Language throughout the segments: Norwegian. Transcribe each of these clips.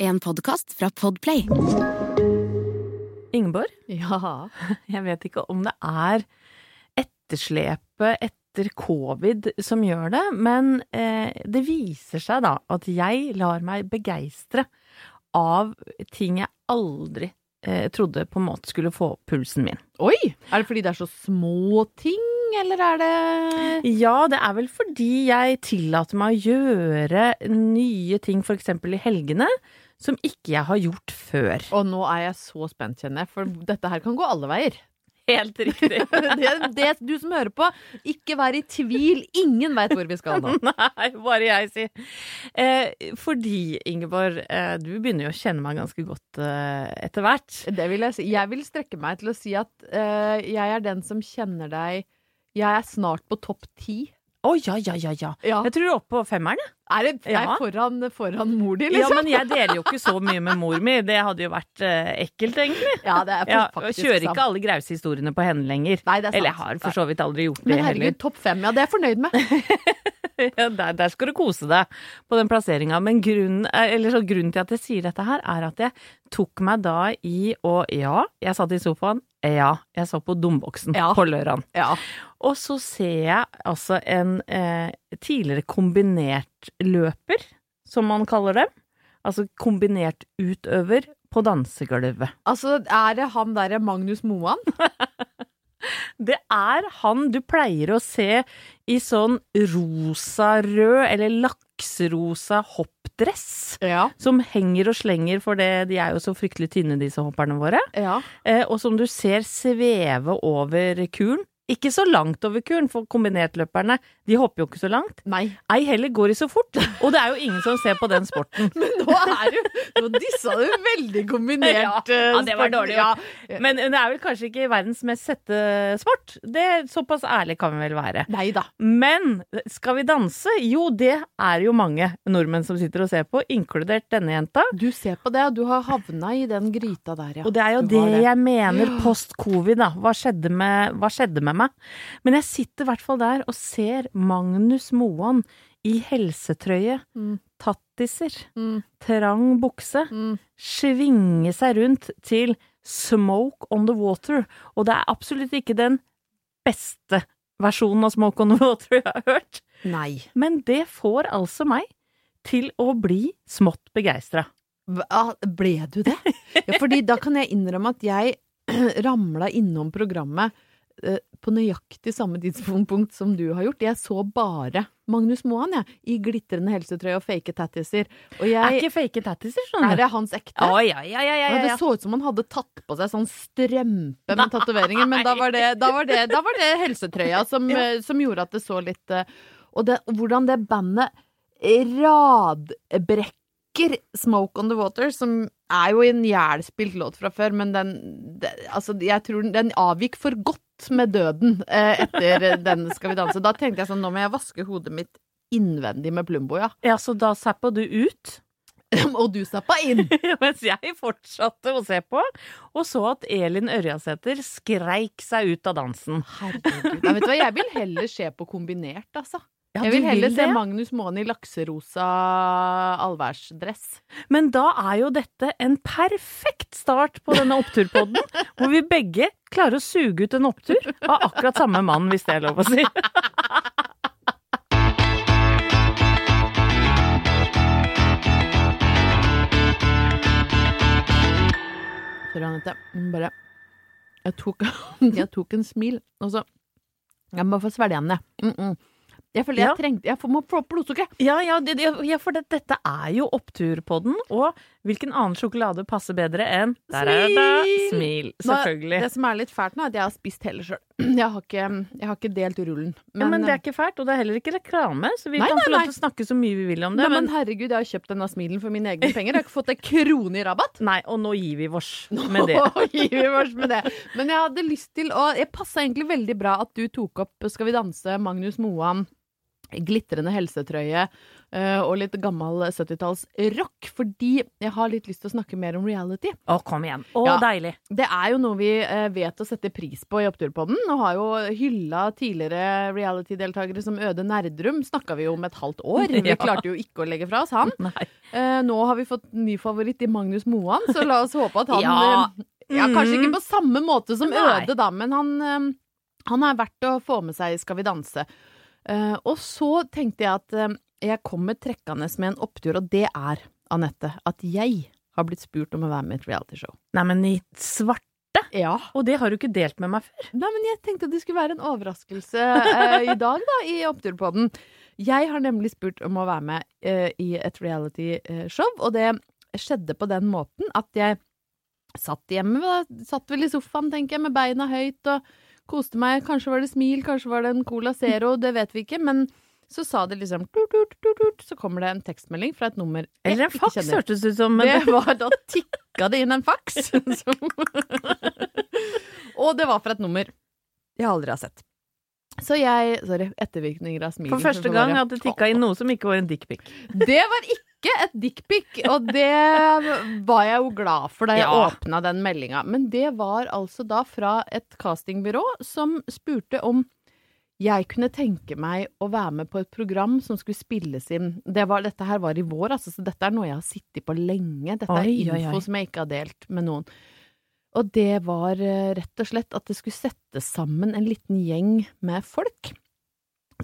En podkast fra Podplay. Ingeborg, Ja. jeg vet ikke om det er etterslepet etter covid som gjør det, men eh, det viser seg da at jeg lar meg begeistre av ting jeg aldri eh, trodde på en måte skulle få pulsen min. Oi! Er det fordi det er så små ting, eller er det Ja, det er vel fordi jeg tillater meg å gjøre nye ting, eksempel i helgene, som ikke jeg har gjort før. Og nå er jeg så spent, kjenner jeg, for dette her kan gå alle veier. Helt riktig. det, det, du som hører på, ikke vær i tvil. Ingen veit hvor vi skal nå. Nei, bare jeg sier. Eh, fordi, Ingeborg, eh, du begynner jo å kjenne meg ganske godt eh, etter hvert. Det vil jeg si. Jeg vil strekke meg til å si at eh, jeg er den som kjenner deg Jeg er snart på topp ti. Å ja, ja, ja, ja. Ja. Jeg tror du er oppe på femmeren, jeg. Er det er Ja. foran, foran mor di, Ja, liksom? men jeg deler jo ikke så mye med mor mi. Det hadde jo vært eh, ekkelt, egentlig. Ja, det er Ja, faktisk kjører sant. ikke alle grause historiene på henne lenger. Nei, det er sant. Eller jeg har for så vidt aldri gjort det heller. Men herregud, topp fem, ja, det er jeg fornøyd med. Ja, der, der skal du kose deg på den plasseringa. Men grunnen, eh, eller så grunnen til at jeg sier dette her, er at jeg tok meg da i å Ja, jeg satt i sofaen. Ja, jeg så på Domboksen Ja. på lørdagen. Ja. Og så ser jeg altså en eh, tidligere kombinert løper, som man kaller dem. Altså kombinert utøver på dansegulvet. Altså, er det han derre Magnus Moan? Det er han du pleier å se i sånn rosa-rød eller lakserosa hoppdress. Ja. Som henger og slenger, for det, de er jo så fryktelig tynne, disse hopperne våre. ja. Eh, og som du ser sveve over kuren. Ikke så langt over kuren, for kombinertløperne de hopper jo ikke så langt. Nei. Ei heller går de så fort. Og det er jo ingen som ser på den sporten. Men nå er du Nå dissa du veldig kombinert. ja, Ja, det var dårlig Ja. Men det er vel kanskje ikke verdens mest sette sport. Det, såpass ærlig kan vi vel være. Nei da. Men skal vi danse? Jo, det er jo mange nordmenn som sitter og ser på, inkludert denne jenta. Du ser på det, og du har havna i den gryta der, ja. Og det er jo det, det, jeg mener post covid, da. Hva skjedde, med, hva skjedde med meg? Men jeg sitter i hvert fall der og ser Magnus Moan i helsetrøye, Mm. tattiser, Mm. trang bukse, Mm. svinge seg rundt til Smoke on the Water. Og det er absolutt ikke den beste versjonen av Smoke on the Water jeg har hørt. Nei. Men det får altså meg til å bli smått begeistra. Hva, ble du det? Ja, fordi da kan jeg innrømme at jeg ramla innom programmet på nøyaktig samme tidspunkt som du har gjort. Jeg så bare Magnus Moan, jeg, i glitrende helsetrøye og fake tattiser. Og Er ikke fake tattiser, skjønner Er det hans ekte? Å, ja, ja, ja, ja, Ja, ja, det så ut som han hadde tatt på seg sånn strømpe med tatoveringer, men da var, det, da, var det, da var det helsetrøya som, eh, som gjorde at det så litt eh, Og det, hvordan det bandet radbrekker Smoke on the Water, som er jo en jævlspilt låt fra før, men den det, Altså, jeg tror den, den avgikk for godt med døden eh, etter den Skal vi danse. Da tenkte jeg sånn, nå må jeg vaske hodet mitt innvendig med Plumbo, ja. Ja, så da zappa du ut, Og du zappa inn. mens jeg fortsatte å se på, og så at Elin Ørjasæter skreik seg ut av dansen. Herregud. Nei, vet du hva, jeg vil heller se på kombinert, altså. Ja, jeg vil heller heller se? Magnus Moan i lakserosa allværsdress. Men da er jo dette en perfekt start på denne oppturpodden, hvor vi begge klarer å suge ut en opptur av akkurat samme mann, hvis det er lov å si. Sorry, Anette. Bare Jeg tok, jeg tok en smil, og så Jeg må få svelge igjen det. Mm -mm. Jeg føler jeg Ja. trengte Jeg må få opp blodsukkeret. Ja, ja, det, ja for det, dette er jo opptur på den. og hvilken annen sjokolade passer bedre enn Der er det Smil! Selvfølgelig. Nå-. Det som er litt fælt nå, er at jeg har spist hele sjøl. Jeg jeg har ikke delt rullen. Men, ja, men det er ikke fælt, og det er heller ikke reklame, så vi Nei, kan få lov til å snakke så mye vi vil om det. Nei, men men, herregud, jeg har kjøpt denne smilen for mine egne penger. Jeg har ikke fått en krone i rabatt. nei, og nå gir vi vårs med det. Nå gir vi vårs med det. Men jeg hadde lyst til å Jeg passa egentlig veldig bra at du tok opp Skal vi danse, Magnus Moan, glitrende helsetrøye eh, og litt gammel 70-talls rock, fordi jeg har litt lyst til å snakke mer om reality. Å, kom igjen. Å, Ja. deilig. Det er jo noe vi eh, vet å sette pris på i Oppturpodden, og har jo hylla tidligere reality-deltakere som Øde Nerdrum, snakka vi jo om et halvt år. Vi klarte jo ikke å legge fra oss han. Nei. Eh, nå har vi fått ny favoritt i Magnus Moan, så la oss håpe at han Ja. ja, Kanskje Mm. ikke på samme måte som Nei. Øde, da, men han, han er verdt å få med seg i Skal vi danse. Eh, og så tenkte jeg at eh, jeg kommer trekkende med en opptur, og det er, Anette, at jeg har blitt spurt om å være med i et realityshow. Nei, men i svarte? Ja. Og det har du ikke delt med meg før. Nei, men jeg tenkte at det skulle være en overraskelse eh, i dag, da, i Oppturpodden. Jeg har nemlig spurt om å være med eh, i et reality-show, og det skjedde på den måten at jeg satt hjemme, da, satt vel i sofaen, tenker jeg, med beina høyt og koste meg. Kanskje var det smil, kanskje var det en Cola Zero, det vet vi ikke, men så sa det liksom tut, tut, tut, tut, Så kommer det en tekstmelding fra et nummer jeg Eller en faks, hørtes det ut som. Det var da tikka det inn en faks. Og det var fra et nummer jeg aldri har sett. Så jeg Sorry, ettervirkninger av smilet. for første gang hadde at det tikka inn noe som ikke var en dickpic. Det var ikke et dickpic, og det var jeg jo glad for da jeg Ja. åpna den meldinga. Men det var altså da fra et castingbyrå som spurte om jeg kunne tenke meg å være med på et program som skulle spilles inn. Det var, dette her var i vår, altså, så dette er noe jeg har sittet på lenge. Dette er Oi, oi, info oi. som jeg ikke har delt med noen. Og det var eh, rett og slett at det skulle settes sammen en liten gjeng med folk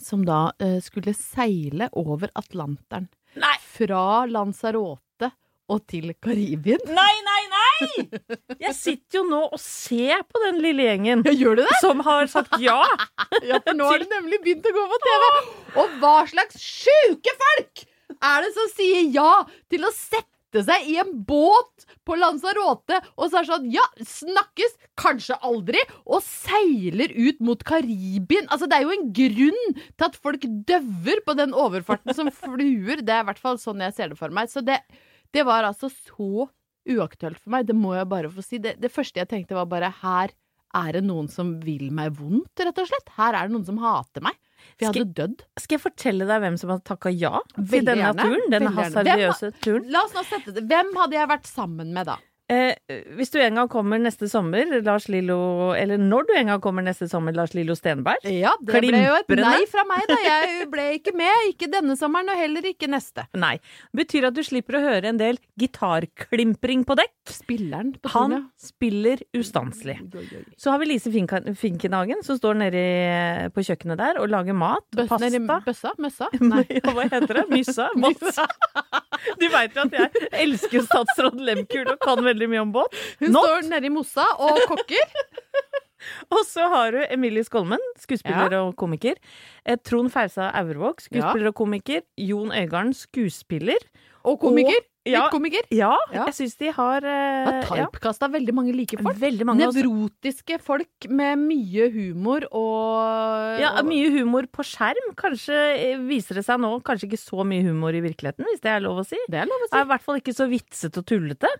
som da eh, skulle seile over Atlanteren. Nei! Fra Lanzarote og til Karibien. Nei, nei, nei! Jeg sitter jo nå og ser på den lille gjengen Ja, gjør du det? som har sagt ja. Ja, for nå har det nemlig begynt å gå på TV. Og hva slags sjuke folk er det som sier ja til å sette seg i en båt på Lanzarote og så er sånn ja, snakkes, kanskje aldri, og seiler ut mot Karibien. Altså, det er jo en grunn til at folk døver på den overfarten som fluer. Det er i hvert fall sånn jeg ser det for meg. Så det, det var altså så uaktuelt for meg. Det må jeg bare få si. Det, det første jeg tenkte var bare her er det noen som vil meg vondt, rett og slett. Her er det noen som hater meg. Jeg hadde dødd. Skal jeg fortelle deg hvem som har takka ja til Veldig denne gjerne. turen? Denne hasardiøse turen? La oss nå sette det. Hvem hadde jeg vært sammen med da? Eh, hvis du en gang kommer neste sommer, Lars Lillo Eller når du en gang kommer neste sommer, Lars Lillo Stenberg. Ja, det ble jo et nei fra meg, da. Jeg ble ikke med. Ikke denne sommeren, og heller ikke neste. Nei. Betyr at du slipper å høre en del gitarklimpring på dekk. Spilleren på Han turen, spiller ustanselig. ja. Så har vi Lise Finken- Finkenhagen, som står nede på kjøkkenet der og lager mat. Bøs pasta. nedi Bøssa? Møssa? Nei. Ja, hva heter det? Myssa? Mossa? Du veit jo at jeg elsker statsråd Lehmkuhl og kan veldig mye om båt. Hun Not. står nede i Mossa og kokker. Og så har du Emilie Skolmen, skuespiller og komiker. Eh, Trond Fausa Aurvåg, skuespiller og komiker. Jon Øigarden, skuespiller. Og komiker. Ja. Komiker. Ja, jeg syns de har Har typecasta ja, veldig mange like folk. veldig mange også. Folk med mye humor og Ja, mye humor på skjerm. Kanskje eh, viser det seg nå kanskje ikke så mye humor i virkeligheten, hvis det er lov å si. Det er lov å si. Er i hvert fall ikke så vitsete og tullete.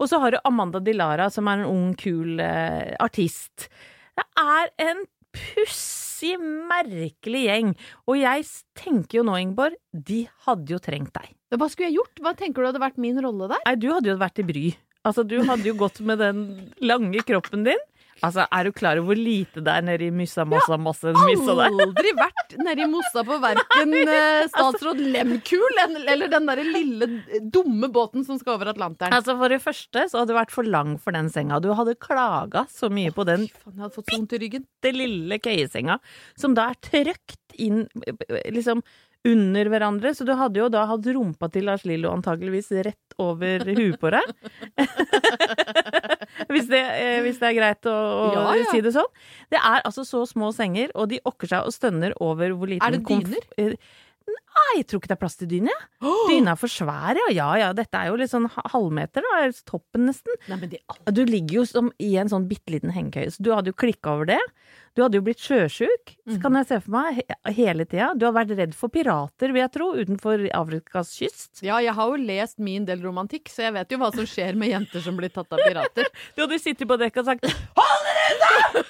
Og så har du Amanda Dilara, som er en ung, kul uh, artist. Det er en pussig, merkelig gjeng. Og jeg tenker jo nå, Ingeborg, de hadde jo trengt deg. Hva skulle jeg gjort? Hva tenker du hadde vært min rolle der? Nei, du hadde jo vært i bry. Altså, du hadde jo gått med den lange kroppen din. Altså, er du klar over hvor lite det er nede i myssa, Mossa masse myssa der? Aldri vært nede i Mossa på verken eh, statsråd Lemkul eller den derre lille eh, dumme båten som skal over Atlanteren. Altså, for det første så hadde du vært for lang for den senga. Du hadde klaga så mye på den jeg bitte lille køyesenga, som da er trøkt inn liksom under hverandre. Så du hadde jo da hatt rumpa til Lars Lillo antageligvis rett over huet på deg. hvis, det, eh, hvis det er greit å, å Ja, ja. si det sånn. Det er altså så små senger, og de okker seg og stønner over hvor liten Er det dyner? Nei, jeg tror ikke det er plass til dyne, Oh! Dyna er for svær, ja. Ja ja, dette er jo litt sånn halvmeter, da. Toppen nesten. Nei, Du ligger jo som i en sånn bitte liten hengekøye, så du hadde jo klikka over det. Du hadde jo blitt sjøsjuk, mm. kan jeg se for meg, hele tida. Du har vært redd for pirater, vil jeg tro, utenfor Afrikas kyst. ja, jeg har jo lest min del romantikk, så jeg vet jo hva som skjer med jenter som blir tatt av pirater. Du hadde sittet på dekket og sagt 'hold dere unna!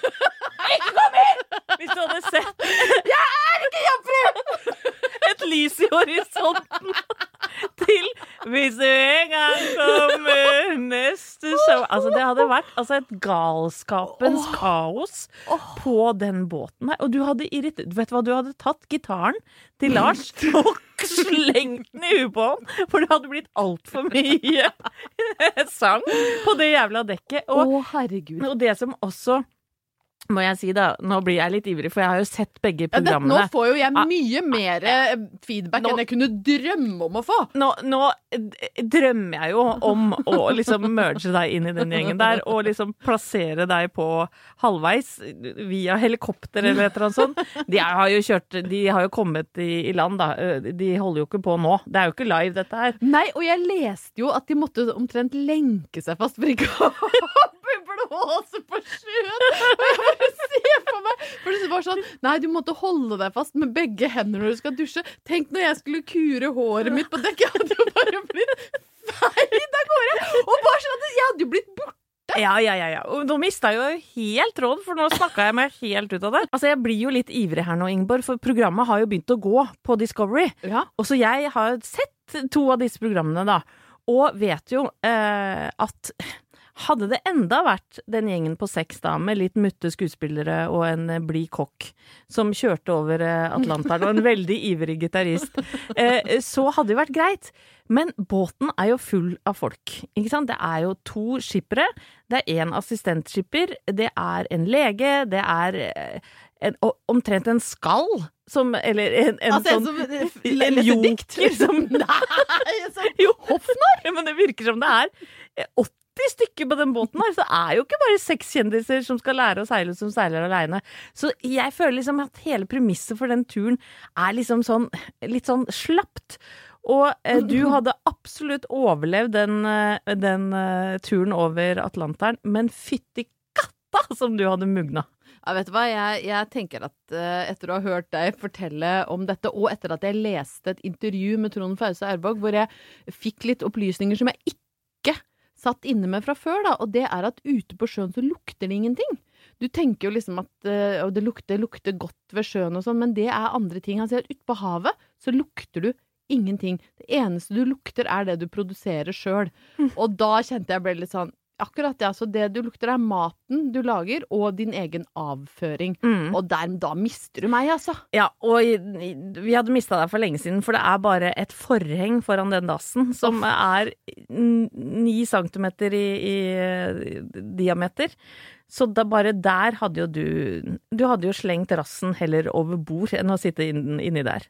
Ikke kom inn!' Hvis du hadde sett Jeg er ikke jomfru! Et lys i horisonten til 'Hvis du en gang kommer neste show' Altså, det hadde vært altså, et galskapens kaos på den båten her. Og du hadde irritert Vet du hva, du hadde tatt gitaren til Lars og slengt den i huet på ham, for det hadde blitt altfor mye sang på det jævla dekket. Og, herregud. og det som også må jeg si da, nå blir jeg litt ivrig, for jeg har jo sett begge Ja, det, nå får jo jeg Ah, mye mer eh, feedback Nå- enn jeg kunne drømme om å få. Nå, nå drømmer jeg jo om å liksom merge deg inn i den gjengen der, og liksom plassere deg på halvveis via helikopter eller et eller annet sånt. De har jo kjørt De har jo kommet i, i land, da. De holder jo ikke på nå. Det er jo ikke live, dette her. Nei, og jeg leste jo at de måtte omtrent lenke seg fast for ikke å blåse på sjøen. Og jeg bare ser på meg For det var sånn Nei, du måtte holde deg fast med begge hender når du skal dusje. Tenk når jeg skulle kure håret mitt på dekket. Jeg hadde jo bare blitt feid av gårde. Og bare sånn at jeg hadde jo blitt borte. Ja, ja, ja. ja. Nå mista jeg jo helt råd, for nå snakka jeg meg helt ut av det. Altså, Jeg blir jo litt ivrig her nå, Ingeborg, for programmet har jo begynt å gå på Discovery. Ja. Og så jeg har sett to av disse programmene, da, og vet jo eh, at hadde det enda vært den gjengen på seks da, med litt mutte skuespillere og en eh, blid kokk som kjørte over eh, Atlanteren, og en veldig ivrig gitarist, eh, så hadde det vært greit. Men båten er jo full av folk, ikke sant? Det er jo to skippere, det er en assistentskipper, det er en lege, det er en, omtrent en skall, som, eller en, en Altså, en sånn som en joker som Nei, sånn jo, Hofnar! Men det virker som det er 80 stykker på den båten her, så det er jo ikke bare seks kjendiser som skal lære å seile som seiler aleine. Så jeg føler liksom at hele premisset for den turen er liksom sånn litt sånn slapt. Og eh, du hadde absolutt overlevd den, eh, den uh, turen over Atlanteren, men fytti katta som du hadde mugna. Ja, vet du hva, jeg, jeg tenker at uh, etter å ha hørt deg fortelle om dette, og etter at jeg leste et intervju med Trond Fause Ervåg, hvor jeg fikk litt opplysninger som jeg ikke satt inne med fra før, da, og det er at ute på sjøen så lukter det ingenting. Du tenker jo liksom at øh, det lukter, lukter godt ved sjøen og sånn, men det er andre ting. Han sier at ute på havet så lukter du ingenting. Det eneste du lukter, er det du produserer sjøl. Og da kjente jeg ble litt sånn Akkurat, det. Altså det du lukter, er maten du lager, og din egen avføring. Og der, da mister du meg, altså. Ja, og vi hadde mista deg for lenge siden, for det er bare et forheng foran den dassen som er n- ni centimeter i, i diameter. Så da bare der hadde jo du Du hadde jo slengt rassen heller over bord enn å sitte inn- inni der.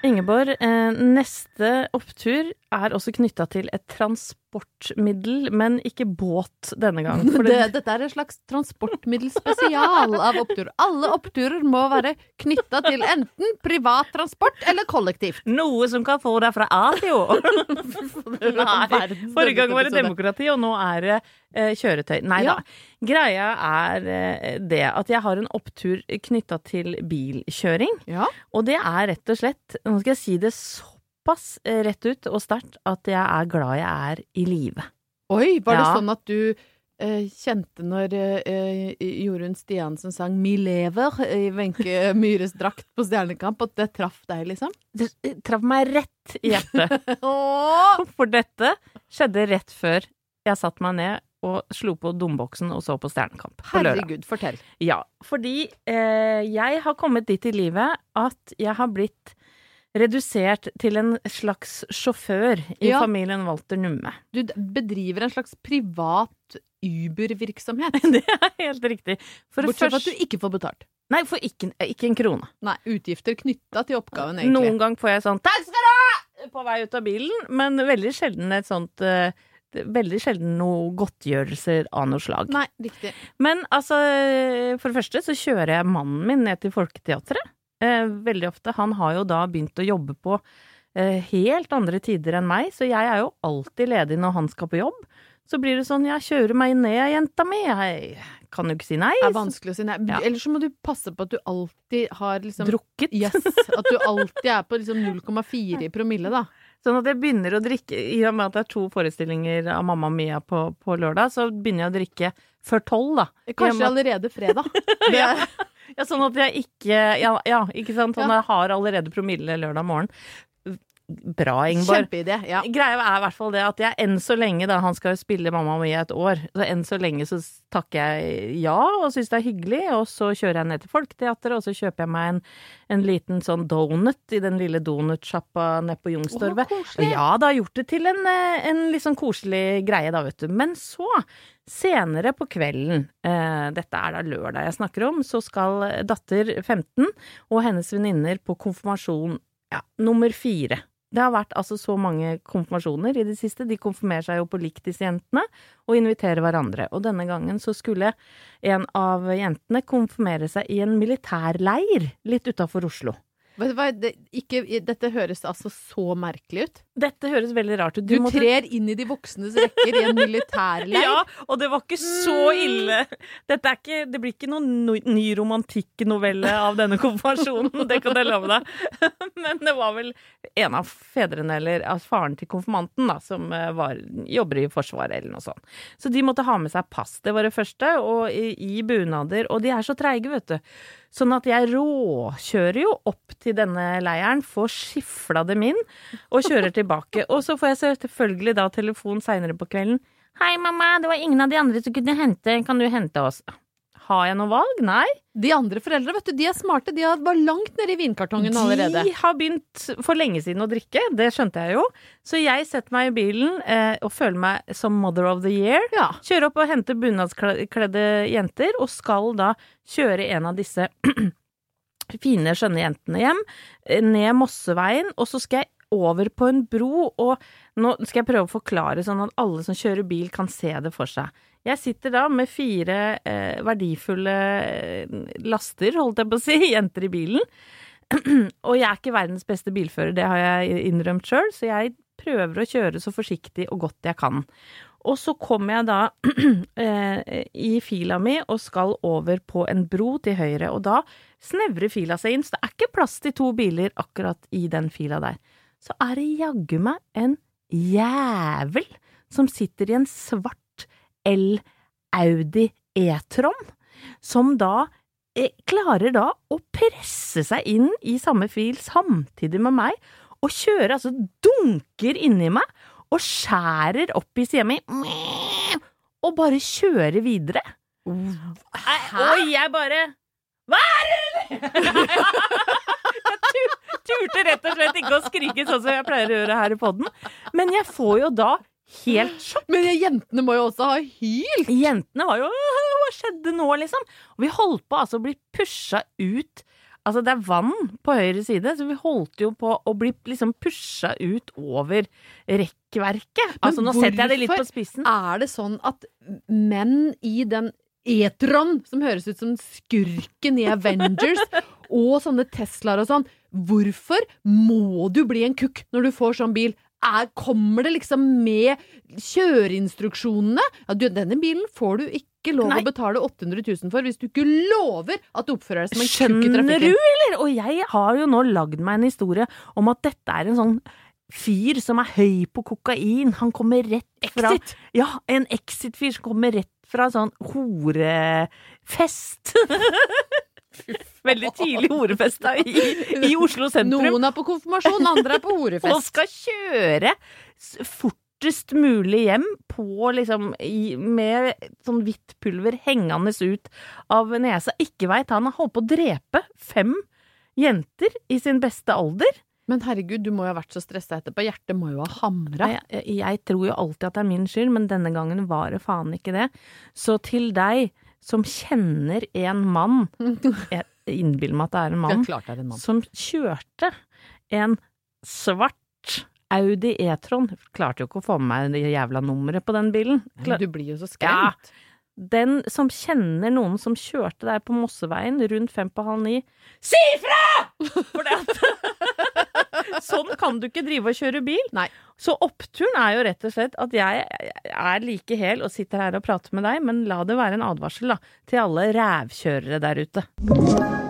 Ingeborg, eh, neste opptur er også knytta til et transportmiddel, men ikke båt denne gang. Det, dette er et slags transportmiddelspesial av opptur. Alle oppturer må være knytta til enten privat transport eller kollektivt. Noe som kan få deg fra A til Å. Forrige gang var det demokrati, og nå er det eh, kjøretøy. Nei Ja. da. Greia er eh, det at jeg har en opptur knytta til bilkjøring. Ja. Og det er rett og slett, nå skal jeg si det såpass eh, rett ut og sterkt, at jeg er glad jeg er i live. Oi, var det Ja. sånn at du eh, kjente når eh, Jorunn Stiansen sang 'Mi lever' i Wenche Myhres drakt på Stjernekamp, at det traff deg, liksom? Det eh, traff meg rett i hjertet. Åh! For dette skjedde rett før jeg satte meg ned og slo på domboksen og så på Stjernekamp på lørdag. Herregud, fortell. Ja, fordi eh, jeg har kommet dit i livet at jeg har blitt redusert til en slags sjåfør i Ja. familien Walter Numme. Du bedriver en slags privat Uber-virksomhet. Det er helt riktig. For Bortsett fra at du ikke får betalt. Nei, for ikke, ikke en krone. Nei, utgifter knytta til oppgaven, egentlig. Noen gang får jeg sånn 'takk skal du ha!' på vei ut av bilen, men veldig sjelden et sånt eh, veldig sjelden noe godtgjørelser av noe slag. Nei, riktig. Men altså, for det første så kjører jeg mannen min ned til Folketeatret. Eh, veldig ofte. Han har jo da begynt å jobbe på eh, helt andre tider enn meg, så jeg er jo alltid ledig når han skal på jobb. Så blir det sånn, jeg kjører meg ned, jenta mi. Jeg kan jo ikke si nei. Det er vanskelig å si nei. Ja. Eller så må du passe på at du alltid har liksom Drukket. Yes, at du alltid er på liksom 0,4 i promille, da. Sånn at jeg begynner å drikke, i og med at det er to forestillinger av Mamma Mia på, på lørdag, så begynner jeg å drikke før tolv, da. Kanskje allerede fredag. Det er, Ja, sånn at jeg ikke Ja, ja ikke sant. Sånn jeg har allerede promille lørdag morgen. Bra, Ingeborg. kjempeidé. Ja. Greia er i hvert fall det at jeg enn så lenge, da han skal jo spille Mamma mi et år, så enn så lenge så takker jeg ja og syns det er hyggelig, og så kjører jeg ned til Folketeatret, og så kjøper jeg meg en, en liten sånn donut i den lille donutsjappa nede på Youngstorget. Ja, det har gjort det til en, eh, en litt sånn koselig greie, da, vet du. Men så, senere på kvelden, eh, dette er da lørdag jeg snakker om, så skal datter 15 og hennes venninner på konfirmasjon ja, nummer fire. Det har vært altså så mange konfirmasjoner i det siste. De konfirmerer seg jo på likt, disse jentene, og inviterer hverandre. Og denne gangen så skulle en av jentene konfirmere seg i en militærleir litt utafor Oslo. Du det, ikke, dette høres altså så merkelig ut. Dette høres veldig rart ut. Du, måtte- trer inn i de voksnes rekker i en militærleir. Ja, og det var ikke så ille. Dette er ikke, det blir ikke noen no, ny romantikknovelle av denne konfirmasjonen, det kan jeg love deg. Men det var vel en av fedrene, eller altså faren til konfirmanten, da, som eh, var, jobber i Forsvaret eller noe sånt. Så de måtte ha med seg pass, det var det første, og i, i bunader. Og de er så treige, vet du. Sånn at jeg råkjører jo opp til denne leiren, får skifla dem inn, og kjører tilbake. Og så får jeg selvfølgelig da telefon seinere på kvelden. Hei, mamma, det var ingen av de andre som kunne hente. Kan du hente oss? Har jeg noe valg? Nei. De andre foreldra vet du, de er smarte. De var langt nede i vinkartongen allerede. De har begynt for lenge siden å drikke, det skjønte jeg jo. Så jeg setter meg i bilen eh, og føler meg som mother of the year. Ja. Kjører opp og henter bunadskledde jenter, og skal da kjøre en av disse fine, skjønne jentene hjem, eh, ned Mosseveien, og så skal jeg over på en bro, og nå skal jeg prøve å forklare sånn at alle som kjører bil kan se det for seg. Jeg sitter da med fire eh, verdifulle eh, laster, holdt jeg på å si, jenter i bilen. og jeg er ikke verdens beste bilfører, det har jeg innrømt sjøl, så jeg prøver å kjøre så forsiktig og godt jeg kan. Og så kommer jeg da eh, i fila mi og skal over på en bro til høyre, og da snevrer fila seg inn, så det er ikke plass til to biler akkurat i den fila der. Så er det jaggu meg en jævel som sitter i en svart L Audi E-tron, som da eh, klarer da å presse seg inn i samme fil samtidig med meg, og kjører altså dunker inni meg og skjærer opp i sida mi og bare kjører videre. Hæ? Og jeg bare Hva er det?! Jeg turte rett og slett ikke å skrike sånn som jeg pleier å gjøre her i poden, men jeg får jo da helt sjokk. Men jentene må jo også ha hylt! Jentene var jo Hva skjedde nå, liksom? Og vi holdt på altså å bli pusha ut Altså, det er vann på høyre side, så vi holdt jo på å bli liksom pusha ut over rekkverket. Altså, nå setter jeg det litt på hvorfor spissen. Er det sånn at menn i den E-tron, som høres ut som skurken i Avengers, og sånne Teslaer og sånn, hvorfor må du bli en kukk når du får sånn bil? Er, kommer det liksom med kjøreinstruksjonene? Ja, du, denne bilen får du ikke lov Nei. å betale 800 000 for hvis du ikke lover at du oppfører deg som en kukk i Skjønner du, eller? Og jeg har jo nå lagd meg en historie om at dette er en sånn fyr som er høy på kokain. Han kommer rett fra Exit! Ja, en exit-fyr som kommer rett fra sånn horefest. Veldig tidlig horefest da, i, i Oslo sentrum. Noen er på konfirmasjon, andre er på horefest. og skal kjøre fortest mulig hjem på liksom i, med sånn hvitt pulver hengende ut av nesa. Ikke veit han har holdt på å drepe fem jenter i sin beste alder. Men herregud, du må jo ha vært så stressa etterpå. Hjertet må jo ha hamra. Jeg, jeg tror jo alltid at det er min skyld, men denne gangen var det faen ikke det. Så til deg som kjenner en mann Jeg innbiller meg at det er en Ja, mann er en mann. som kjørte en svart Audi E-tron. Klarte jo ikke å få med meg det jævla nummeret på den bilen. Klar... Du blir jo så Ja. skremt. Den som kjenner noen som kjørte der på Mosseveien rundt fem på halv ni, si ifra! For det at Sånn kan du ikke drive og kjøre bil. Nei. Så oppturen er jo rett og slett at jeg er like hel og sitter her og prater med deg, men la det være en advarsel da, til alle rævkjørere der ute.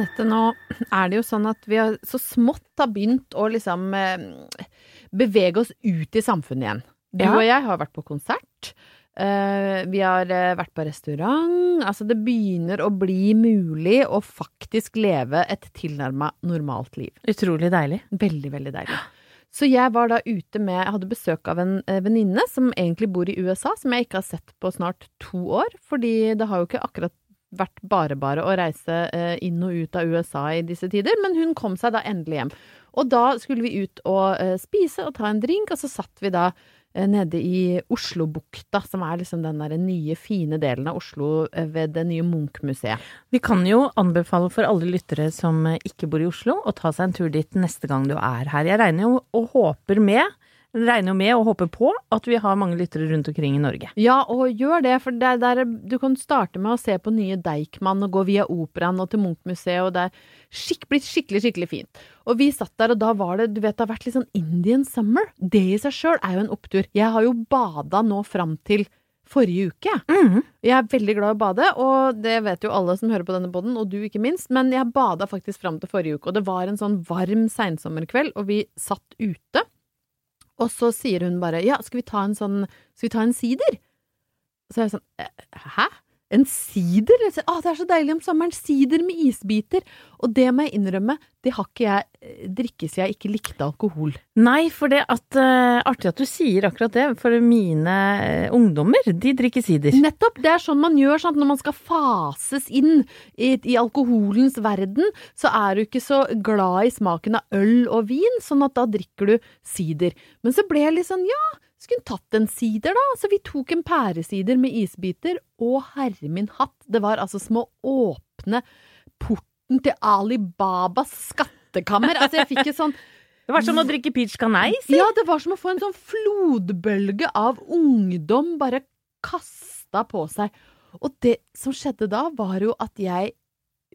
Anette, nå er det jo sånn at vi har så smått har begynt å liksom eh, bevege oss ut i samfunnet igjen. Du Ja. og jeg har vært på konsert. eh, vi har eh, vært på restaurant. Altså, det begynner å bli mulig å faktisk leve et tilnærma normalt liv. Utrolig deilig. Veldig, veldig deilig. Så jeg var da ute med Jeg hadde besøk av en venninne som egentlig bor i USA, som jeg ikke har sett på snart to år, fordi det har jo ikke akkurat vært bare bare å reise eh, inn og ut av USA i disse tider, men hun kom seg da endelig hjem. Og da skulle vi ut og eh, spise og ta en drink, og så satt vi da eh, nede i Oslobukta, som er liksom den der nye, fine delen av Oslo ved det nye Munch-museet. Vi kan jo anbefale for alle lyttere som ikke bor i Oslo, å ta seg en tur dit neste gang du er her. Jeg regner jo og håper med, regner jo med og håper på at vi har mange lyttere rundt omkring i Norge. Ja, og gjør det, for det er der du kan starte med å se på nye Deichman og gå via operaen og til Munch-museet, og det er skikk, blitt skikkelig, skikkelig fint. Og vi satt der, og da var det, du vet, det har vært litt sånn Indian summer. Det i seg sjøl er jo en opptur. Jeg har jo bada nå fram til forrige uke. Mm. Jeg er veldig glad i å bade, og det vet jo alle som hører på denne poden, og du ikke minst, men jeg bada faktisk fram til forrige uke, og det var en sånn varm seinsommerkveld, og vi satt ute. Og så sier hun bare ja, skal vi ta en sånn, skal vi ta en sider? Så er jeg sånn «Eh, hæ? En sider? Ah, det er så deilig om sommeren, sider med isbiter. Og det må jeg innrømme, det har ikke jeg eh, drikket siden jeg ikke likte alkohol. Nei, for det at uh, Artig at du sier akkurat det, for mine uh, ungdommer, de drikker sider. Nettopp! Det er sånn man gjør sant? når man skal fases inn i, i alkoholens verden. Så er du ikke så glad i smaken av øl og vin, sånn at da drikker du sider. Men så ble jeg litt sånn ja, skulle tatt en sider, da. Så vi tok en pæresider med isbiter, og herre min hatt, det var altså som å åpne porten til Alibabas skattekammer. Altså, jeg fikk et sånn Det var som å drikke peach canai, si. Ja, det var som å få en sånn flodbølge av ungdom bare kasta på seg. Og det som skjedde da, var jo at jeg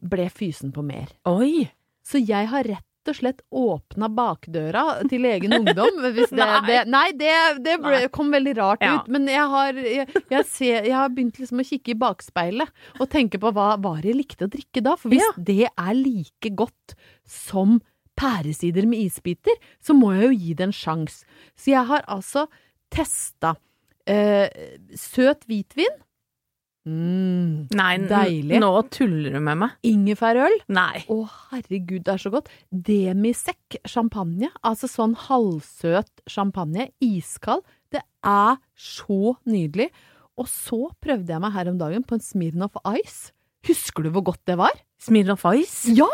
ble fysen på mer. Oi! Så jeg har rett og slett åpna bakdøra til egen ungdom. Det, Nei. det, nei, det, det ble, Nei. kom veldig rart Ja. ut. Men jeg har, jeg, jeg, ser, jeg har begynt liksom å kikke i bakspeilet og tenke på hva var det jeg likte å drikke da. For hvis Ja. det er like godt som pæresider med isbiter, så må jeg jo gi det en sjanse. Så jeg har altså testa eh, søt hvitvin. Mm, Nei, Deilig. nå tuller du med meg. ingefærøl. Nei. Å, herregud, det er så godt. Demisekk champagne. Altså sånn halvsøt champagne. Iskald. Det er så nydelig. Og så prøvde jeg meg her om dagen på en Smirnoff Ice. Husker du hvor godt det var? Smirnoff Ice? Ja!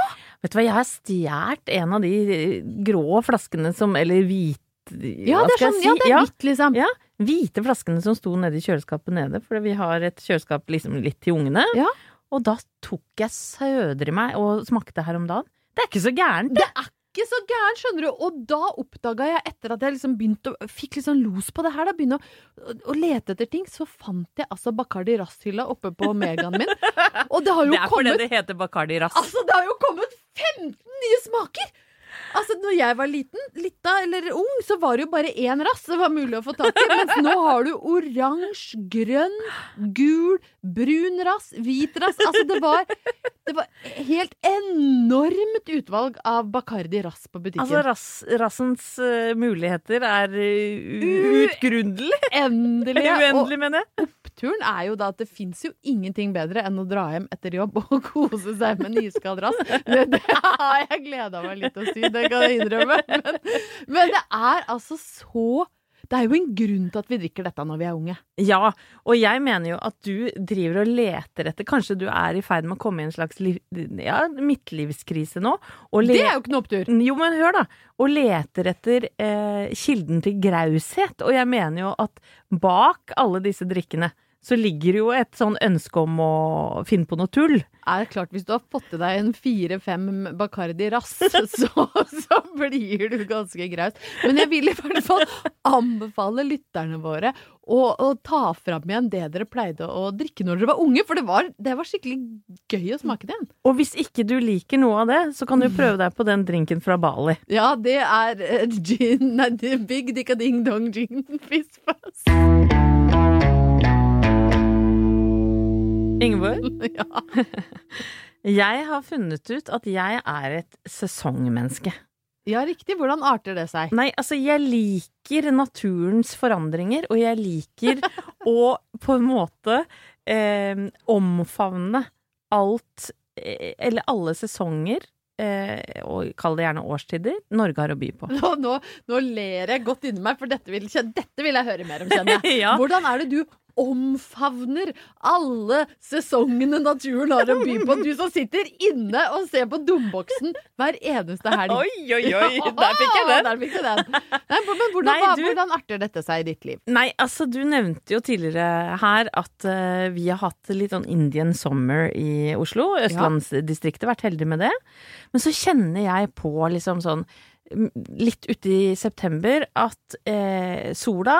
Vet du hva, jeg har stjålet en av de eh, grå flaskene som Eller hvit... Ja, det er sånn, si? ja, det er hvitt, liksom. Ja, hvite flaskene som sto nede i kjøleskapet nede, fordi vi har et kjøleskap liksom litt til ungene. Ja. Og da tok jeg sødre i meg og smakte her om dagen. Det er ikke så gærent. Det er ikke så gæren, skjønner du. Og da oppdaga jeg, etter at jeg liksom begynte å Fikk litt sånn los på det her, da begynne å, å lete etter ting, så fant jeg altså Bacardi Ras-hylla oppe på Megaen min. Og det har jo Det er fordi det heter Bacardi Ras. Altså, det har jo kommet 15 nye smaker! Altså, når jeg var liten, lita eller ung, så var det jo bare én rass det var mulig å få tak i. Mens nå har du oransje, grønn, gul, brun rass, hvit rass. Altså, det var, det var helt enormt utvalg av Bacardi rass på butikken. Altså, rass, rassens uh, muligheter er uh, utgrunnelige. Endelig. Og Uendelig, mener jeg. Oppturen er jo da at det fins jo ingenting bedre enn å dra hjem etter jobb og kose seg med nyskadd rass. Det, det har jeg gleda meg litt til å si, det kan jeg innrømme. Men, men det er altså så Det er jo en grunn til at vi drikker dette når vi er unge. Ja, og jeg mener jo at du driver og leter etter Kanskje du er i ferd med å komme i en slags liv, ja, midtlivskrise nå? Det er jo ikke noe opptur. Jo, men hør da. Og leter etter eh, kilden til graushet. Og jeg mener jo at bak alle disse drikkene så ligger jo et sånn ønske om å finne på noe tull. Er det klart, Hvis du har fått til deg en fire-fem Bacardi rass, så, så blir du ganske graus. Men jeg vil i hvert fall anbefale lytterne våre å, å ta fram igjen det dere pleide å drikke når dere var unge. For det var, det var skikkelig gøy å smake det igjen. Og hvis ikke du liker noe av det, så kan du prøve deg på den drinken fra Bali. Ja, det er eh, gin Nei, det er Big Dicka Ding Dong Gin Fiss Fuzz. Ingeborg, Ja. jeg har funnet ut at jeg er et sesongmenneske. ja, riktig. Hvordan arter det seg? Nei, altså, jeg liker naturens forandringer, og jeg liker å på en måte eh, omfavne alt, eh, eller alle sesonger, eh, og kall det gjerne årstider, Norge har å by på. Nå, nå, nå ler jeg godt inni meg, for dette vil, dette vil jeg høre mer om, kjenner jeg. Ja. Hvordan er det du omfavner alle sesongene naturen har å by på? Du som sitter inne og ser på domboksen hver eneste helg. Oi, oi, oi, der fikk jeg den. Fikk jeg den. Nei, men hvordan, Nei, du- hvordan arter dette seg i ditt liv? Nei, altså du nevnte jo tidligere her at uh, vi har hatt litt sånn Indian summer i Oslo. Østlandsdistriktet, vært heldig med det. Men så kjenner jeg på liksom sånn litt uti september at eh, sola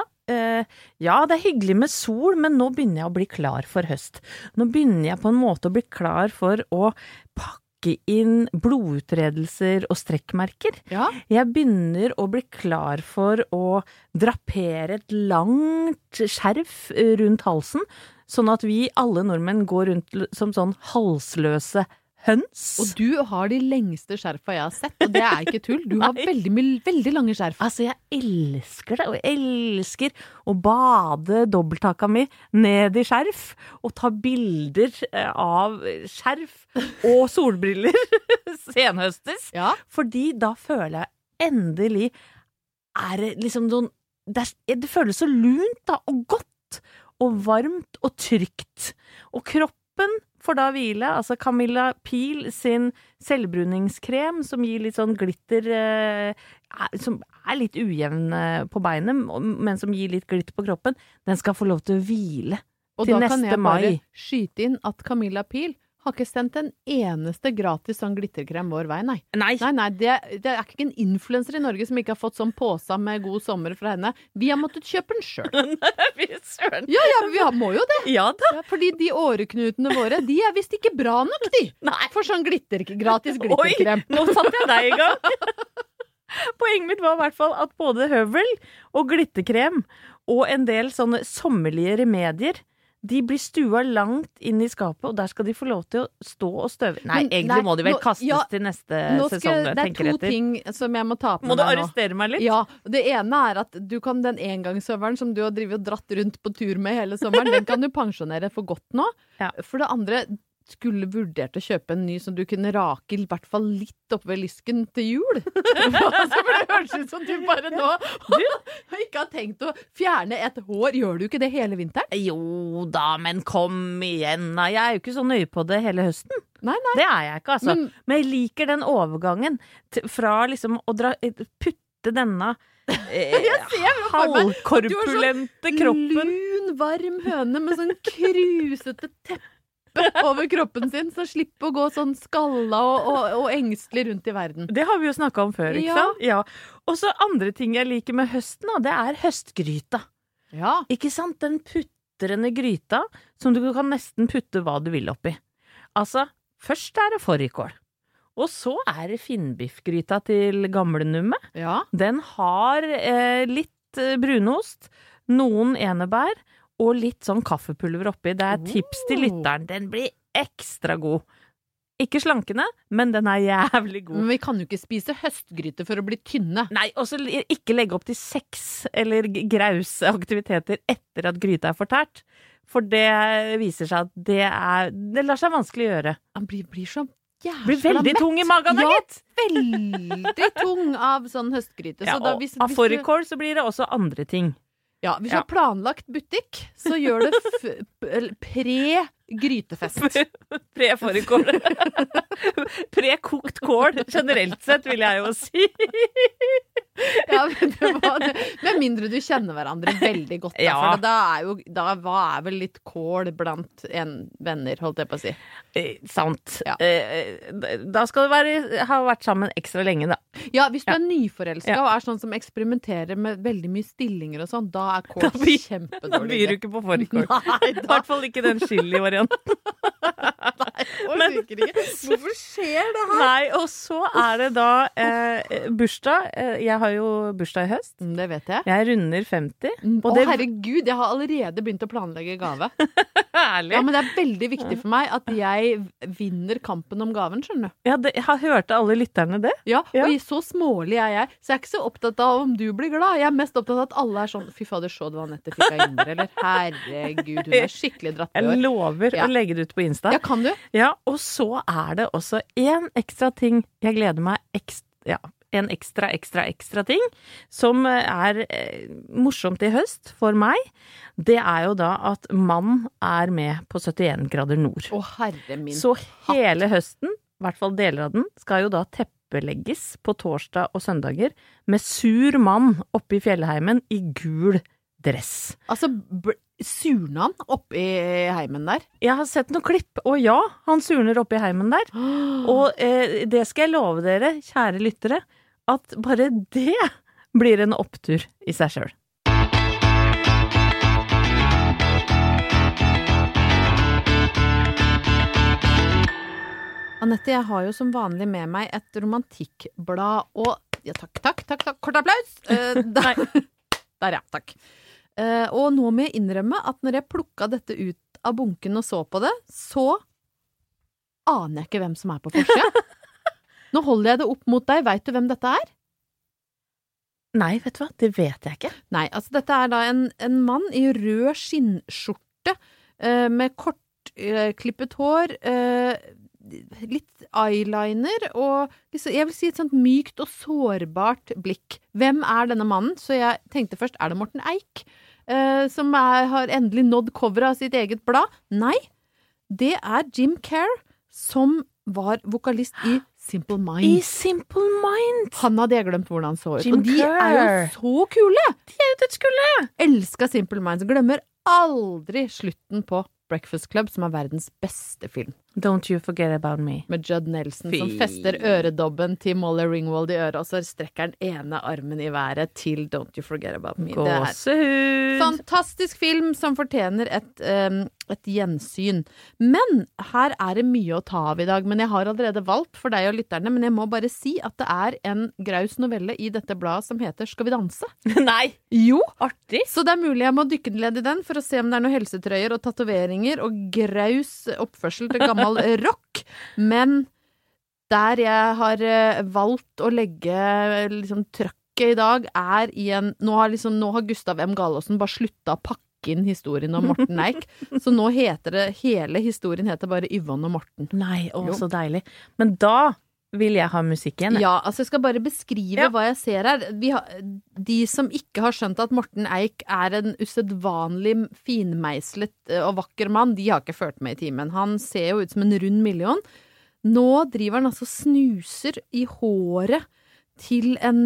ja, det er hyggelig med sol, men nå begynner jeg å bli klar for høst. Nå begynner jeg på en måte å bli klar for å pakke inn blodutredelser og strekkmerker. Ja, Jeg begynner å bli klar for å drapere et langt skjerf eh, rundt halsen, sånn at vi alle nordmenn går rundt som sånn halsløse høns. Og du har de lengste skjerfa jeg har sett, og det er ikke tull. Du har veldig, veldig lange skjerf. Altså, jeg elsker det, og jeg elsker å bade dobbelthaka mi ned i skjerf, og ta bilder eh, av skjerf og solbriller senhøstes. Ja, Fordi da føler jeg endelig er det liksom noen det, er, det føles så lunt da, og godt og varmt og trygt. Og kroppen får da hvile. Altså Camilla Pil sin selvbruningskrem som gir litt sånn glitter eh, Som er litt ujevn eh, på beinet, men som gir litt glitter på kroppen, den skal få lov til å hvile. og Til da kan neste jeg bare skyte inn at Camilla Pil har ikke sendt en eneste gratis sånn glitterkrem vår vei, nei. Nei, Nei, nei, det, det er ikke en influenser i Norge som ikke har fått sånn pose med god sommer fra henne. Vi har måttet kjøpe den sjøl. Ja, ja, vi har, må jo det. Ja da. Ja, fordi de åreknutene våre, de er visst ikke bra nok, de. Nei. For sånn glitter, gratis glitterkrem. Oi, nå satte jeg deg i gang! Poenget mitt var i hvert fall at både høvel og glitterkrem og en del sånne sommerlige remedier de blir stua langt inn i skapet, og der skal de få lov til å stå og støve. Nei, Men, egentlig nei, må de vel nå- kastes ja, til neste skal, sesong. det er to etter. ting som jeg må ta på Må du meg nå. arrestere meg litt? Ja, Det ene er at du kan den engangsøvelen som du har og dratt rundt på tur med hele sommeren, den kan du pensjonere for godt nå. Ja. For det andre, skulle vurdert å kjøpe en ny som du kunne rake i hvert fall litt oppe ved lysken til jul. Altså, for det høres ut som du bare nå ikke har tenkt å fjerne et hår. Gjør du ikke det hele vinteren? Jo da, men kom igjen Nei, Jeg er jo ikke så nøye på det hele høsten. Nei, nei. Det er jeg ikke, altså. Men- Men, jeg liker den overgangen fra liksom å dra Putte denne eh, ser jo for meg at halvkorpulente kroppen Lun, varm høne med sånn krusete teppe over kroppen sin, så slippe å gå sånn skalla og, og, og engstelig rundt i verden. Det har vi jo snakka om før, ikke Ja. sant? Ja. Og så andre ting jeg liker med høsten, da, det er høstgryta. Ja. Ikke sant? Den putrende gryta som du kan nesten putte hva du vil oppi. Altså, først er det fårikål. Og så er det finnbiffgryta til gamlenummet. Ja. Den har eh, litt eh, brunost, noen enebær og litt sånn kaffepulver oppi. Det er tips til Oh. lytteren. Den blir ekstra god. Ikke slankende, men den er jævlig god. Men vi kan jo ikke spise høstgryte for å bli tynne. Nei, og så ikke legge opp til sex eller grause aktiviteter etter at gryta er fortært. For det viser seg at det er Det lar seg vanskelig gjøre. Han blir, blir så jævla Blir veldig mett. tung i magen, da, Ja, gitt! veldig tung av sånn høstgryte. Ja, så og hvis, av hvis du, fårikål så blir det også andre ting. Ja, hvis du har planlagt butikk, så gjør det pre-grytefest. Pre-fårikål. Pre-kokt kål, generelt sett, vil jeg jo si. Ja, men var. Med mindre du kjenner hverandre veldig godt. Da, Ja. Da er jo da, Hva er vel litt kål blant en venner, holdt jeg på å si. Eh, sant. Ja. Eh, da skal du være, ha vært sammen ekstra lenge, da. Ja, hvis du Ja. er nyforelska og er sånn som eksperimenterer med veldig mye stillinger og sånn, da er kål Da byr- Da byr du ikke på fårikål. I hvert fall ikke den chili-varianten. ikke. Hvorfor skjer det her? Nei, og så er det da eh, bursdag. Eh, jeg har jo bursdag i høst. Mm, Det vet jeg. Jeg runder 50. Og Å, det herregud, jeg har allerede begynt å planlegge gave. Ærlig. Ja, Men det er veldig viktig for meg at jeg vinner kampen om gaven, skjønner du. Ja, det, har hørte alle lytterne det? Ja, Ja. Og så smålig er jeg, så jeg er ikke så opptatt av om du blir glad. Jeg er mest opptatt av at alle er sånn Fy fader, så du Anette fikk av Indre, eller? Herregud, hun er skikkelig dratt i Jeg lover Ja. å legge det ut på Insta. Ja, kan du? Ja, og så er det også én ekstra ting jeg gleder meg ekstra Ja, en ekstra, ekstra, ekstra ting som eh, er eh, morsomt i høst for meg. Det er jo da at mann er med på 71 grader nord. Å, herre min. Så hele høsten, i hvert fall deler av den, skal jo da teppelegges på torsdag og søndager med sur mann oppe i fjellheimen i gul dress. Altså, surner han oppi heimen der? Jeg har sett noen klipp, og ja, han surner oppi i heimen der. Og eh, det skal jeg love dere, kjære lyttere, at bare det blir en opptur i seg sjøl. Anette, jeg har jo som vanlig med meg et romantikkblad og Ja, takk, takk, takk, takk. Kort applaus! Eh, der, der, ja. Takk. Eh, og nå må jeg innrømme at når jeg plukka dette ut av bunken og så på det, så aner jeg ikke hvem som er på forsida. Nå holder jeg det opp mot deg. Veit du hvem dette er? Nei, vet du hva, det vet jeg ikke. Nei, altså dette er da en, en mann i rød skinnskjorte eh, med kortklippet hår, eh, litt eyeliner og jeg vil si et sånt mykt og sårbart blikk. Hvem er denne mannen? Så jeg tenkte først, er det Morten Eik? eh, som er, har endelig nådd coveret av sitt eget blad? Nei, det er Jim Kerr, som var vokalist i Simple Mind. I Simple Mind! Han hadde jeg glemt hvordan han så ut. Jim og de er jo så kule! De er jo dødskule! elska Simple Minds. Glemmer aldri slutten på Breakfast Club, som er verdens beste film. Don't you forget about me. Med Judd Nelson som fester øredobben til Molly Ringwald i øret, og så strekker den ene armen i været til Don't You Forget About Me. Gåsehud! fantastisk film som fortjener et, um, et gjensyn. Men her er det mye å ta av i dag. Men jeg har allerede valgt for deg og lytterne, men jeg må bare si at det er en graus novelle i dette bladet som heter Skal vi danse? Nei! Jo! Artig! Så det er mulig jeg må dykke ned i den for å se om det er noen helsetrøyer og tatoveringer og graus oppførsel til gammel rock. Men der jeg har eh, valgt å legge eh, liksom trøkket i dag, er i en Nå har, liksom, nå har Gustav M. Galaasen bare slutta å pakke inn historien om Morten Eik, så nå heter det Hele historien heter bare Yvonne og Morten. Nei, å, så deilig. Men da vil jeg ha musikk igjen. Ja, altså jeg skal bare beskrive Ja. hva jeg ser her. Vi har, de som ikke har skjønt at Morten Eik er en usedvanlig finmeislet eh, og vakker mann, de har ikke fulgt med i timen. Han ser jo ut som en rund million. Nå driver han altså snuser i håret til en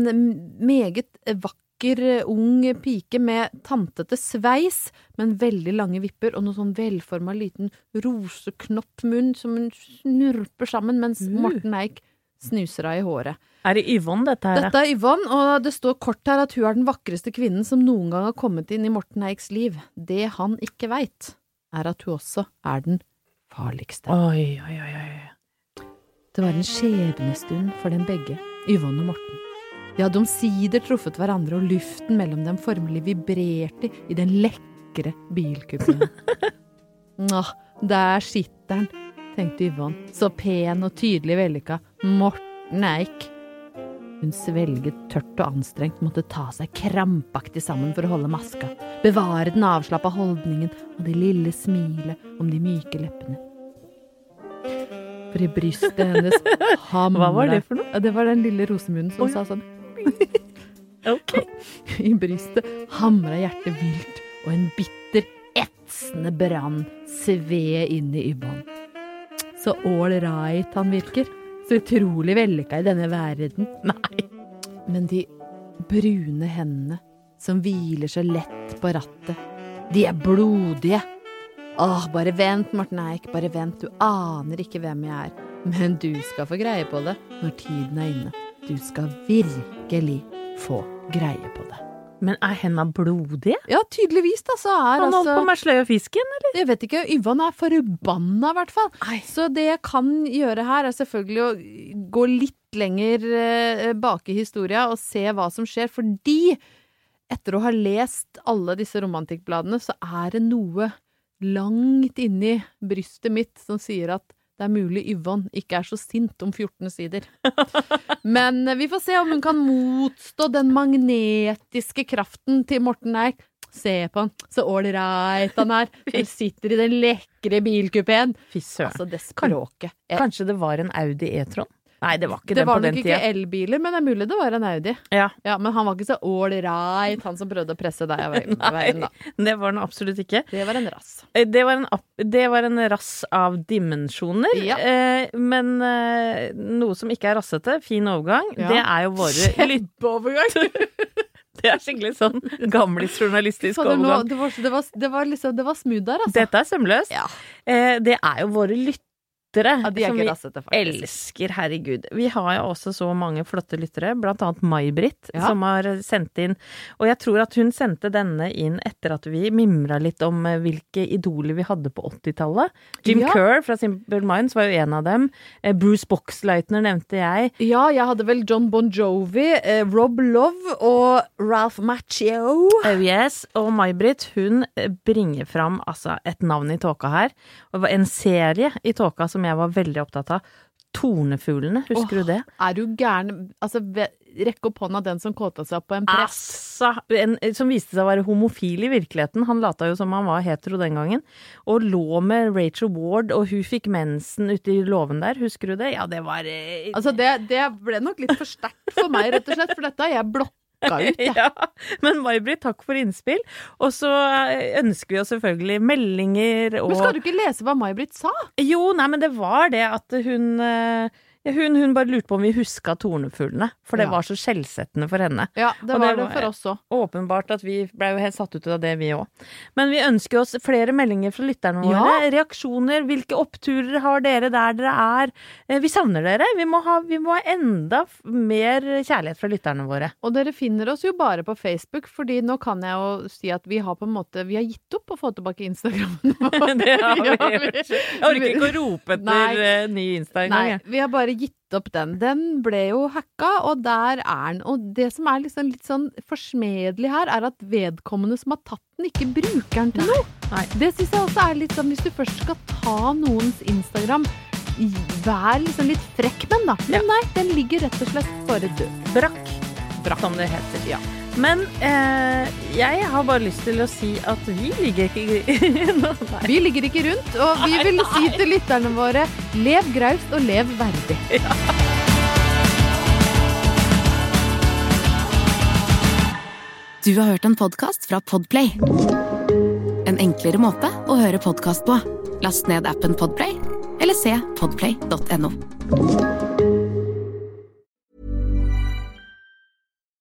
meget vakker ung pike med tantete sveis, men veldig lange vipper og noe sånn velforma liten roseknoppmunn som hun snurper sammen, mens Uh. Morten Eik snuser av i håret. Er det Yvonne, dette her? Dette er Yvonne, og det står kort her at hun er den vakreste kvinnen som noen gang har kommet inn i Morten Eiks liv. Det han ikke veit, er at hun også er den farligste. Oi, oi, oi, oi. Det var en skjebnestund for dem begge, Yvonne og Morten. De hadde omsider truffet hverandre, og luften mellom dem formelig vibrerte i den lekre bilkuppen. Åh, der sitter han, tenkte Yvonne, så pen og tydelig vellykka, Morten Eik. Hun svelget tørt og anstrengt, måtte ta seg krampaktig sammen for å holde maska, bevare den avslappa holdningen og det lille smilet om de myke leppene. For i brystet hennes hamra Hva var det for noe? Det var den lille rosemunnen som Oi. sa sånn. Ok. I brystet hamra hjertet vilt, og en bitter, etsende brann sved inn i Yvonne. Så ålreit han virker. Så utrolig vellykka i denne verden. Nei. Men de brune hendene som hviler så lett på rattet, de er blodige. Åh, bare vent, Morten Eik, bare vent, du aner ikke hvem jeg er. Men du skal få greie på det når tiden er inne. Du skal virkelig få greie på det. Men er henda blodige? Ja, tydeligvis, da, så er Han holdt altså på med sløy og fisken, eller? Jeg vet ikke, Yvonne er forbanna, i hvert fall. Nei. Så det jeg kan gjøre her, er selvfølgelig å gå litt lenger eh, bak i historia og se hva som skjer, fordi etter å ha lest alle disse romantikkbladene, så er det noe langt inni brystet mitt som sier at det er mulig Yvonne ikke er så sint om 14 sider. Men eh, vi får se om hun kan motstå den magnetiske kraften til Morten Eik. Se på han, så ålreit han er. Han sitter i den lekre bilkupeen. Fy søren. Altså, Kanskje det var en Audi E-tron? Nei, det var ikke det den var på den nok ikke elbiler, men det er mulig det var en Audi. Ja, Ja, Men han var ikke så ålreit, han som prøvde å presse deg av veien. da. det var han absolutt ikke. Det var en rass. Eh, Det var en, det var en rass av dimensjoner. Ja. Eh, men eh, noe som ikke er rassete, fin overgang, Ja. det er jo våre Kjempeovergang! det er skikkelig sånn gamlis-journalistisk overgang. Det var, det, var, det, var liksom, det var smooth der, altså. Dette er sømløst. Ja. Eh, det er jo våre lyttere. Ja, de er som vi rassete, elsker, herregud. Vi har jo også så mange flotte lyttere, blant annet May-Britt, Ja. som har sendt inn Og jeg tror at hun sendte denne inn etter at vi mimra litt om eh, hvilke idoler vi hadde på 80-tallet. Jim Ja. Kerr fra Simple Minds var jo en av dem. Eh, Bruce Boxleitner nevnte jeg. Ja, jeg hadde vel John Bon Jovi, eh, Rob Love og Ralph Macchio. Oh yes, og May-Britt hun bringer fram altså et navn i tåka her. Og en serie i tåka som jeg var veldig opptatt av. Tornefuglene, husker Åh, du det? Er du gæren? Altså, rekk opp hånda den som kåta seg opp på en press. Altså, en, som viste seg å være homofil i virkeligheten. Han lata jo som han var hetero den gangen. Og lå med Rachel Ward, og hun fikk mensen ute i låven der. Husker du det? Ja, det var eh, Altså, det, det ble nok litt for sterkt for meg, rett og slett, for dette har jeg blokka ut. ja, men May-Britt, takk for innspill. Og så eh, ønsker vi oss selvfølgelig meldinger og Men skal du ikke lese hva May-Britt sa? Jo, nei, men det var det at hun eh, hun, hun bare lurte på om vi huska tornefuglene, for det Ja. var så skjellsettende for henne. Ja, det Og var det det for oss òg. Åpenbart at vi ble jo helt satt ut av det, vi òg. Men vi ønsker oss flere meldinger fra lytterne Ja. våre. Reaksjoner. Hvilke oppturer har dere der dere er? Eh, Vi savner dere. Vi må ha, vi må ha enda mer kjærlighet fra lytterne våre. Og dere finner oss jo bare på Facebook, fordi nå kan jeg jo si at vi har på en måte Vi har gitt opp å få tilbake Instagram. det har vi gjort. Jeg orker ikke å rope etter Nei. eh, ny Insta engang. Vi har bare gitt opp den. Den ble jo hacka, og der er den. Og det som er liksom litt sånn forsmedelig her, er at vedkommende som har tatt den, ikke bruker den til noe. Nei. Det syns jeg også er litt sånn, hvis du først skal ta noens Instagram, vær liksom litt frekk med den, da. Men Ja. nei, den ligger rett og slett bare død. Brakk, Brakk, som det heter. Ja. Men eh, jeg har bare lyst til å si at vi ligger ikke rundt Vi ligger ikke rundt, og vi vil si til lytterne våre lev graust og lev verdig. Du har hørt en podkast fra Podplay. En enklere måte å høre podkast på. Last ned appen Podplay, eller se podplay.no.